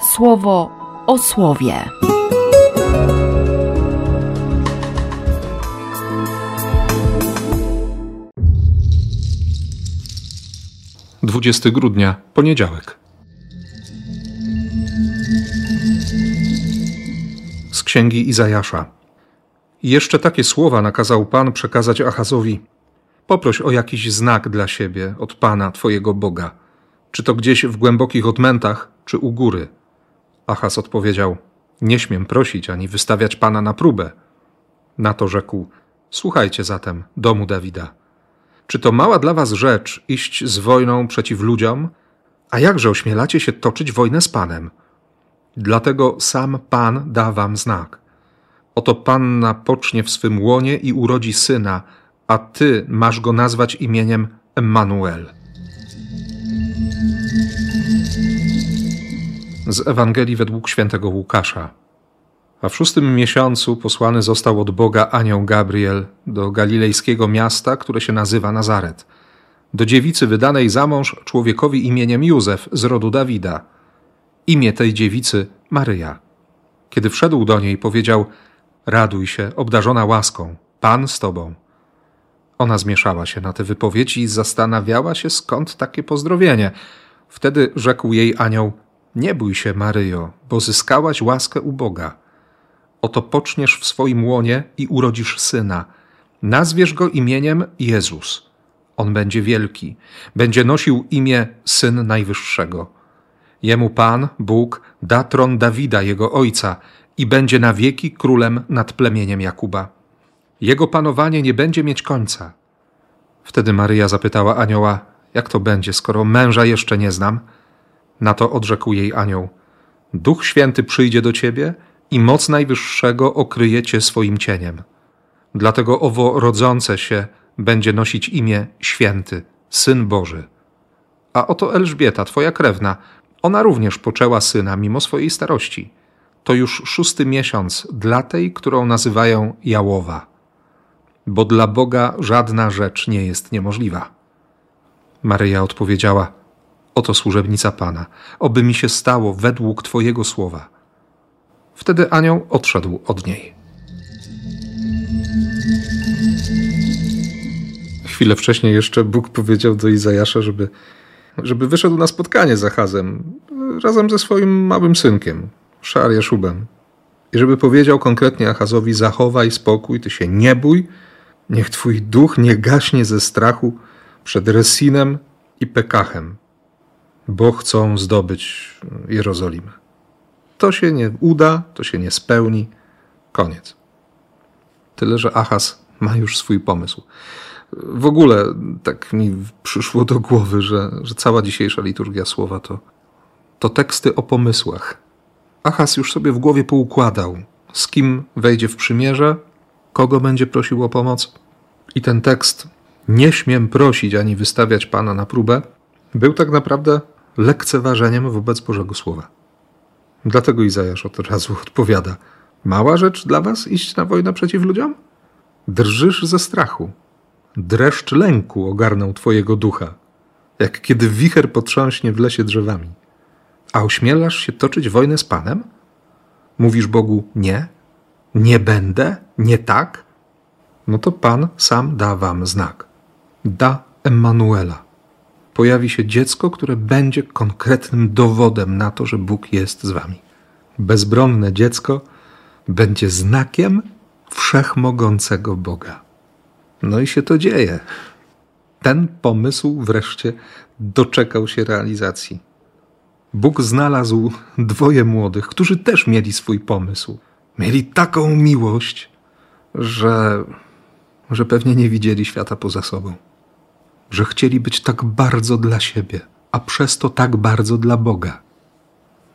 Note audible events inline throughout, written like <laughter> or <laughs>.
słowo o słowie. Dwudziesty grudnia, poniedziałek. Z księgi Izajasza. Jeszcze takie słowa nakazał Pan przekazać Achazowi. Poproś o jakiś znak dla siebie od Pana, Twojego Boga. Czy to gdzieś w głębokich odmętach, czy u góry. Achaz odpowiedział: Nie śmiem prosić ani wystawiać Pana na próbę. Na to rzekł: Słuchajcie zatem, domu Dawida. Czy to mała dla was rzecz iść z wojną przeciw ludziom? A jakże ośmielacie się toczyć wojnę z Panem? Dlatego sam Pan da wam znak. Oto panna pocznie w swym łonie i urodzi syna, a ty masz go nazwać imieniem Emmanuel. Z Ewangelii według świętego Łukasza. A w szóstym miesiącu posłany został od Boga anioł Gabriel do galilejskiego miasta, które się nazywa Nazaret, do dziewicy wydanej za mąż człowiekowi imieniem Józef z rodu Dawida. Imię tej dziewicy Maryja. Kiedy wszedł do niej, powiedział: Raduj się, obdarzona łaską, Pan z tobą. Ona zmieszała się na te wypowiedzi i zastanawiała się, skąd takie pozdrowienie. Wtedy rzekł jej anioł: Nie bój się, Maryjo, bo zyskałaś łaskę u Boga. Oto poczniesz w swoim łonie i urodzisz syna. Nazwiesz go imieniem Jezus. On będzie wielki, będzie nosił imię Syn Najwyższego. Jemu Pan, Bóg, da tron Dawida, jego ojca, i będzie na wieki królem nad plemieniem Jakuba. Jego panowanie nie będzie mieć końca. Wtedy Maryja zapytała anioła: Jak to będzie, skoro męża jeszcze nie znam? Na to odrzekł jej anioł: Duch Święty przyjdzie do ciebie i moc Najwyższego okryje cię swoim cieniem. Dlatego owo rodzące się będzie nosić imię Święty, Syn Boży. A oto Elżbieta, twoja krewna, ona również poczęła syna mimo swojej starości. To już szósty miesiąc dla tej, którą nazywają Jałowa. Bo dla Boga żadna rzecz nie jest niemożliwa. Maryja odpowiedziała: Oto służebnica Pana, oby mi się stało według Twojego słowa. Wtedy anioł odszedł od niej. Chwilę wcześniej jeszcze Bóg powiedział do Izajasza, żeby, żeby wyszedł na spotkanie z Achazem razem ze swoim małym synkiem, Szariaszubem. I żeby powiedział konkretnie Achazowi: Zachowaj spokój, ty się nie bój, niech twój duch nie gaśnie ze strachu przed Resinem i Pekachem, bo chcą zdobyć Jerozolimę. To się nie uda, to się nie spełni. Koniec. Tyle, że Achaz ma już swój pomysł. W ogóle tak mi przyszło do głowy, że, że cała dzisiejsza liturgia słowa to, to teksty o pomysłach. Achaz już sobie w głowie poukładał, z kim wejdzie w przymierze, kogo będzie prosił o pomoc. I ten tekst, nie śmiem prosić ani wystawiać Pana na próbę, był tak naprawdę lekceważeniem wobec Bożego Słowa. Dlatego Izajasz od razu <laughs> odpowiada: Mała rzecz dla was iść na wojnę przeciw ludziom? Drżysz ze strachu. Dreszcz lęku ogarnął twojego ducha, jak kiedy wicher potrząśnie w lesie drzewami. A ośmielasz się toczyć wojnę z Panem? Mówisz Bogu nie? Nie będę? Nie tak? No to Pan sam da wam znak. Da Emanuela pojawi się dziecko, które będzie konkretnym dowodem na to, że Bóg jest z wami. Bezbronne dziecko będzie znakiem wszechmogącego Boga. No i się to dzieje. Ten pomysł wreszcie doczekał się realizacji. Bóg znalazł dwoje młodych, którzy też mieli swój pomysł. Mieli taką miłość, że, że pewnie nie widzieli świata poza sobą że chcieli być tak bardzo dla siebie, a przez to tak bardzo dla Boga.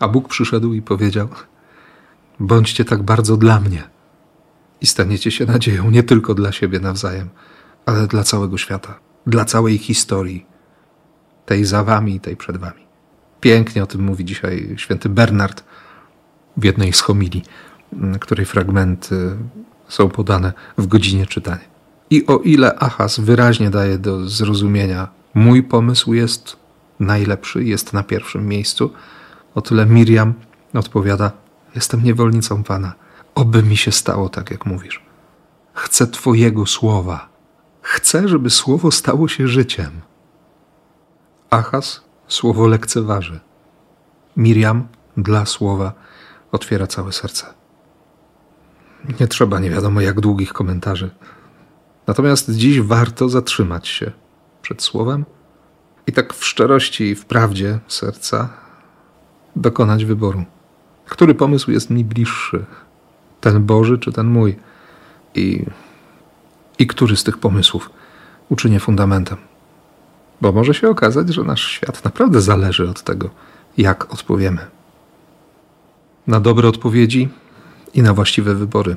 A Bóg przyszedł i powiedział: Bądźcie tak bardzo dla mnie i staniecie się nadzieją nie tylko dla siebie nawzajem, ale dla całego świata, dla całej historii, tej za wami i tej przed wami. Pięknie o tym mówi dzisiaj święty Bernard w jednej z homilii, której fragmenty są podane w godzinie czytania. I o ile Achaz wyraźnie daje do zrozumienia, mój pomysł jest najlepszy, jest na pierwszym miejscu, o tyle Miriam Odpowiada: Jestem niewolnicą Pana. Oby mi się stało tak, jak mówisz. Chcę Twojego słowa. Chcę, żeby słowo stało się życiem. Achaz słowo lekceważy. Miriam dla słowa otwiera całe serce. Nie trzeba nie wiadomo jak długich komentarzy. Natomiast dziś warto zatrzymać się przed słowem i tak w szczerości i w prawdzie serca dokonać wyboru. Który pomysł jest mi bliższy? Ten Boży czy ten mój? I, i który z tych pomysłów uczynię fundamentem? Bo może się okazać, że nasz świat naprawdę zależy od tego, jak odpowiemy. Na dobre odpowiedzi i na właściwe wybory.